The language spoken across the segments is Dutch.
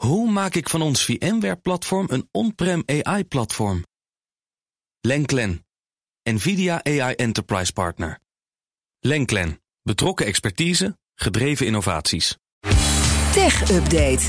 Hoe maak ik van ons VMware-platform een on-prem AI-platform? Lenklen, NVIDIA AI Enterprise Partner. Lenklen, betrokken expertise, gedreven innovaties. Tech Update.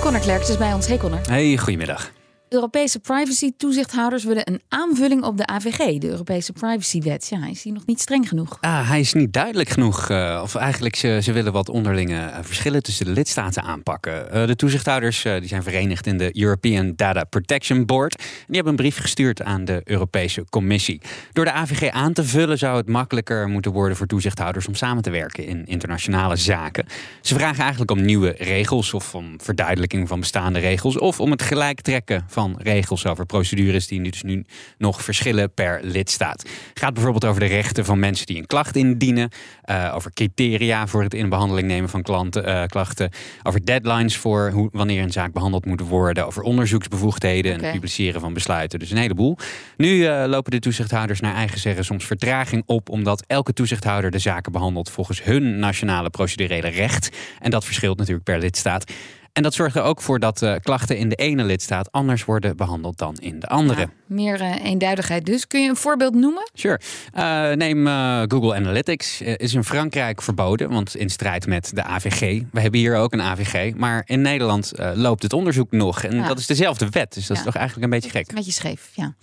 Connor Klerks is bij ons. Hey Connor. Hey, goedemiddag. Europese privacy-toezichthouders willen een aanvulling op de AVG, de Europese Privacywet. Ja, is die nog niet streng genoeg? Ah, hij is niet duidelijk genoeg. Uh, of eigenlijk, ze, ze willen wat onderlinge uh, verschillen tussen de lidstaten aanpakken. Uh, de toezichthouders die zijn verenigd in de European Data Protection Board. En die hebben een brief gestuurd aan de Europese Commissie. Door de AVG aan te vullen zou het makkelijker moeten worden voor toezichthouders om samen te werken in internationale zaken. Ze vragen eigenlijk om nieuwe regels of om verduidelijking van bestaande regels of om het gelijk trekken van van regels over procedures die dus nu nog verschillen per lidstaat. Het gaat bijvoorbeeld over de rechten van mensen die een klacht indienen, uh, over criteria voor het in behandeling nemen van klanten, uh, klachten, over deadlines voor hoe, wanneer een zaak behandeld moet worden, over onderzoeksbevoegdheden okay. en het publiceren van besluiten. Dus een heleboel. Nu uh, lopen de toezichthouders naar eigen zeggen soms vertraging op, omdat elke toezichthouder de zaken behandelt volgens hun nationale procedurele recht. En dat verschilt natuurlijk per lidstaat. En dat zorgt er ook voor dat uh, klachten in de ene lidstaat anders worden behandeld dan in de andere. Ja, meer uh, eenduidigheid dus. Kun je een voorbeeld noemen? Sure. Uh, neem Google Analytics. is in Frankrijk verboden, want in strijd met de AVG. We hebben hier ook een AVG. Maar in Nederland loopt het onderzoek nog. En ja. dat is dezelfde wet. Dus dat ja. is toch eigenlijk een beetje gek. Een beetje scheef, ja.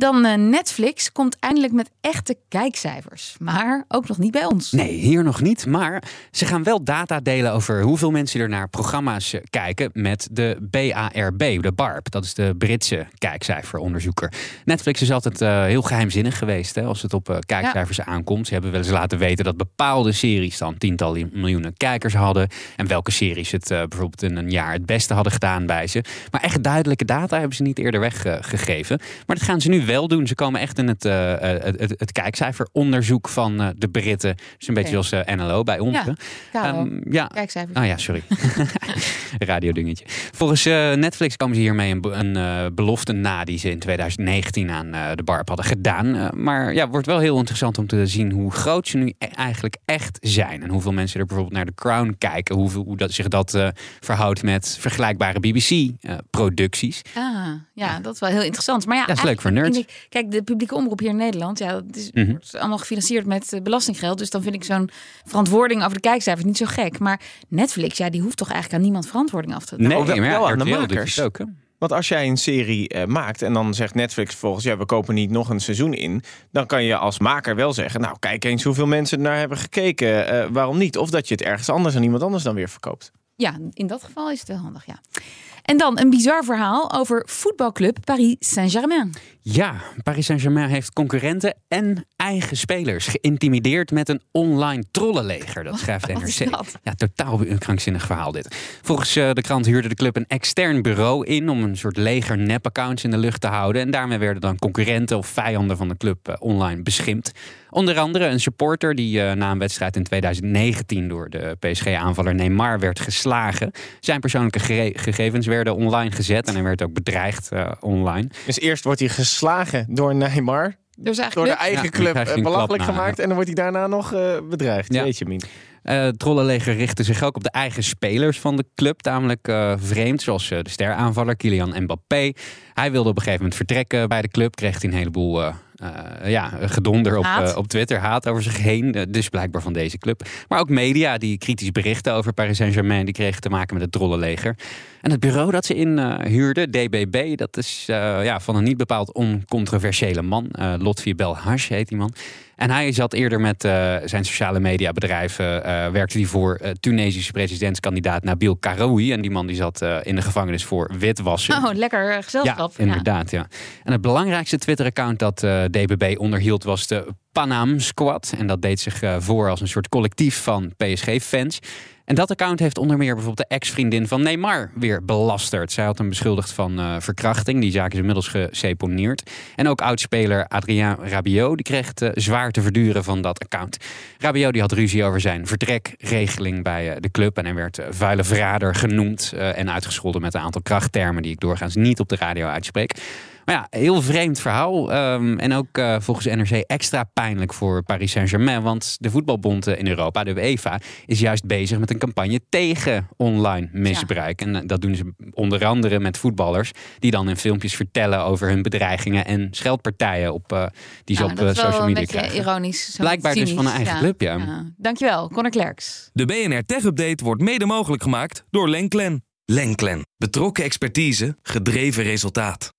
Dan uh, Netflix komt eindelijk met echte kijkcijfers. Maar ook nog niet bij ons. Nee, hier nog niet. Maar ze gaan wel data delen over hoeveel mensen er naar programma's eh, kijken met de BARB, de BARB. Dat is de Britse kijkcijferonderzoeker. Netflix is altijd uh, heel geheimzinnig geweest hè, als het op uh, kijkcijfers ja. aankomt. Ze hebben wel eens laten weten dat bepaalde series dan tientallen miljoenen kijkers hadden. En welke series het bijvoorbeeld in een jaar het beste hadden gedaan bij ze. Maar echt duidelijke data hebben ze niet eerder weggegeven. maar dat gaan ze nu wel doen. Ze komen echt in het, uh, het, het, kijkcijferonderzoek van uh, de Britten. Dus een beetje okay. zoals uh, NLO bij ons. Ja, um, ja. kijkcijfers. Oh ja, sorry. Radiodingetje. Volgens Netflix komen ze hiermee een, een belofte na die ze in 2019 aan de BARP hadden gedaan. maar ja, wordt wel heel interessant om te zien hoe groot ze nu e-, eigenlijk echt zijn. En hoeveel mensen er bijvoorbeeld naar The Crown kijken. Hoeveel, hoe dat, zich dat verhoudt met vergelijkbare BBC-producties. ah, ja, dat is wel heel interessant. Maar ja, dat is leuk voor nerds kijk, de publieke omroep hier in Nederland, ja, het is, mm -hmm. wordt allemaal gefinancierd met uh, belastinggeld. Dus dan vind ik zo'n verantwoording over de kijkcijfers niet zo gek. Maar Netflix, ja, die hoeft toch eigenlijk aan niemand verantwoording af te nemen. Nee, wel, wel aan de makers. Ook, Want als jij een serie uh, maakt en dan zegt Netflix volgens ja, we kopen niet nog een seizoen in, dan kan je als maker wel zeggen, nou kijk eens hoeveel mensen naar hebben gekeken, uh, waarom niet? Of dat je het ergens anders aan iemand anders dan weer verkoopt. Ja, in dat geval is het wel handig, ja. En dan een bizar verhaal over voetbalclub Paris Saint-Germain. Ja, Paris Saint-Germain heeft concurrenten en eigen spelers geïntimideerd met een online trollenleger. Dat schrijft de NRC. Ja, totaal een krankzinnig verhaal dit. Volgens uh, de krant huurde de club een extern bureau in om een soort leger nep-accounts in de lucht te houden. En daarmee werden dan concurrenten of vijanden van de club uh, online beschimpt. Onder andere een supporter die uh, na een wedstrijd in 2019 door de PSG-aanvaller Neymar werd geslagen. Zijn persoonlijke ge gegevens werden online gezet en hij werd ook bedreigd online. Dus eerst wordt hij geslagen door Neymar. Dus door de eigen ja, club eh, belachelijk gemaakt. En dan wordt hij daarna nog uh, bedreigd. Ja. Weet je, Mien. Uh, het trollenleger richtte zich ook op de eigen spelers van de club. Tamelijk uh, vreemd, zoals uh, de steraanvaller Kylian Mbappé. Hij wilde op een gegeven moment vertrekken bij de club. Kreeg hij een heleboel ja, gedonder op, op Twitter. Haat over zich heen. dus blijkbaar van deze club. Maar ook media die kritisch berichten over Paris Saint-Germain. Die kregen te maken met het trollenleger. En het bureau dat ze inhuurden, DBB. Dat is ja, van een niet bepaald oncontroversiële man. Lotfi Belhash heet die man. En hij zat eerder met uh, zijn sociale media bedrijven, uh, werkte hij voor uh, Tunesische presidentskandidaat Nabil Karoui. En die man die zat in de gevangenis voor witwassen. Oh, lekker gezelschap. Ja, inderdaad, ja. En het belangrijkste Twitter-account dat DBB onderhield was de Panam Squad. En dat deed zich voor als een soort collectief van PSG-fans. En dat account heeft onder meer bijvoorbeeld de ex-vriendin van Neymar weer belasterd. Zij had hem beschuldigd van uh, verkrachting. Die zaak is inmiddels geseponeerd. En ook oudspeler Adrien Rabiot die kreeg zwaar te verduren van dat account. Rabiot die had ruzie over zijn vertrekregeling bij uh, de club. En hij werd vuile verrader genoemd en uitgescholden met een aantal krachttermen die ik doorgaans niet op de radio uitspreek. Maar ja, heel vreemd verhaal. Ehm, en ook uh, volgens NRC extra pijnlijk voor Paris Saint-Germain. Want de voetbalbond in Europa, de UEFA, is juist bezig met een campagne tegen online misbruik. En dat doen ze onder andere met voetballers. Die dan in filmpjes vertellen over hun bedreigingen en scheldpartijen op, uh, die ze Nou, op dat uh, is wel social een media beetje krijgen. ironisch. zo Blijkbaar dus van een eigen club, ja. Dankjewel, Conor Klerks. De BNR Tech Update wordt mede mogelijk gemaakt door Lenklen. Lenklen. Betrokken expertise, gedreven resultaat.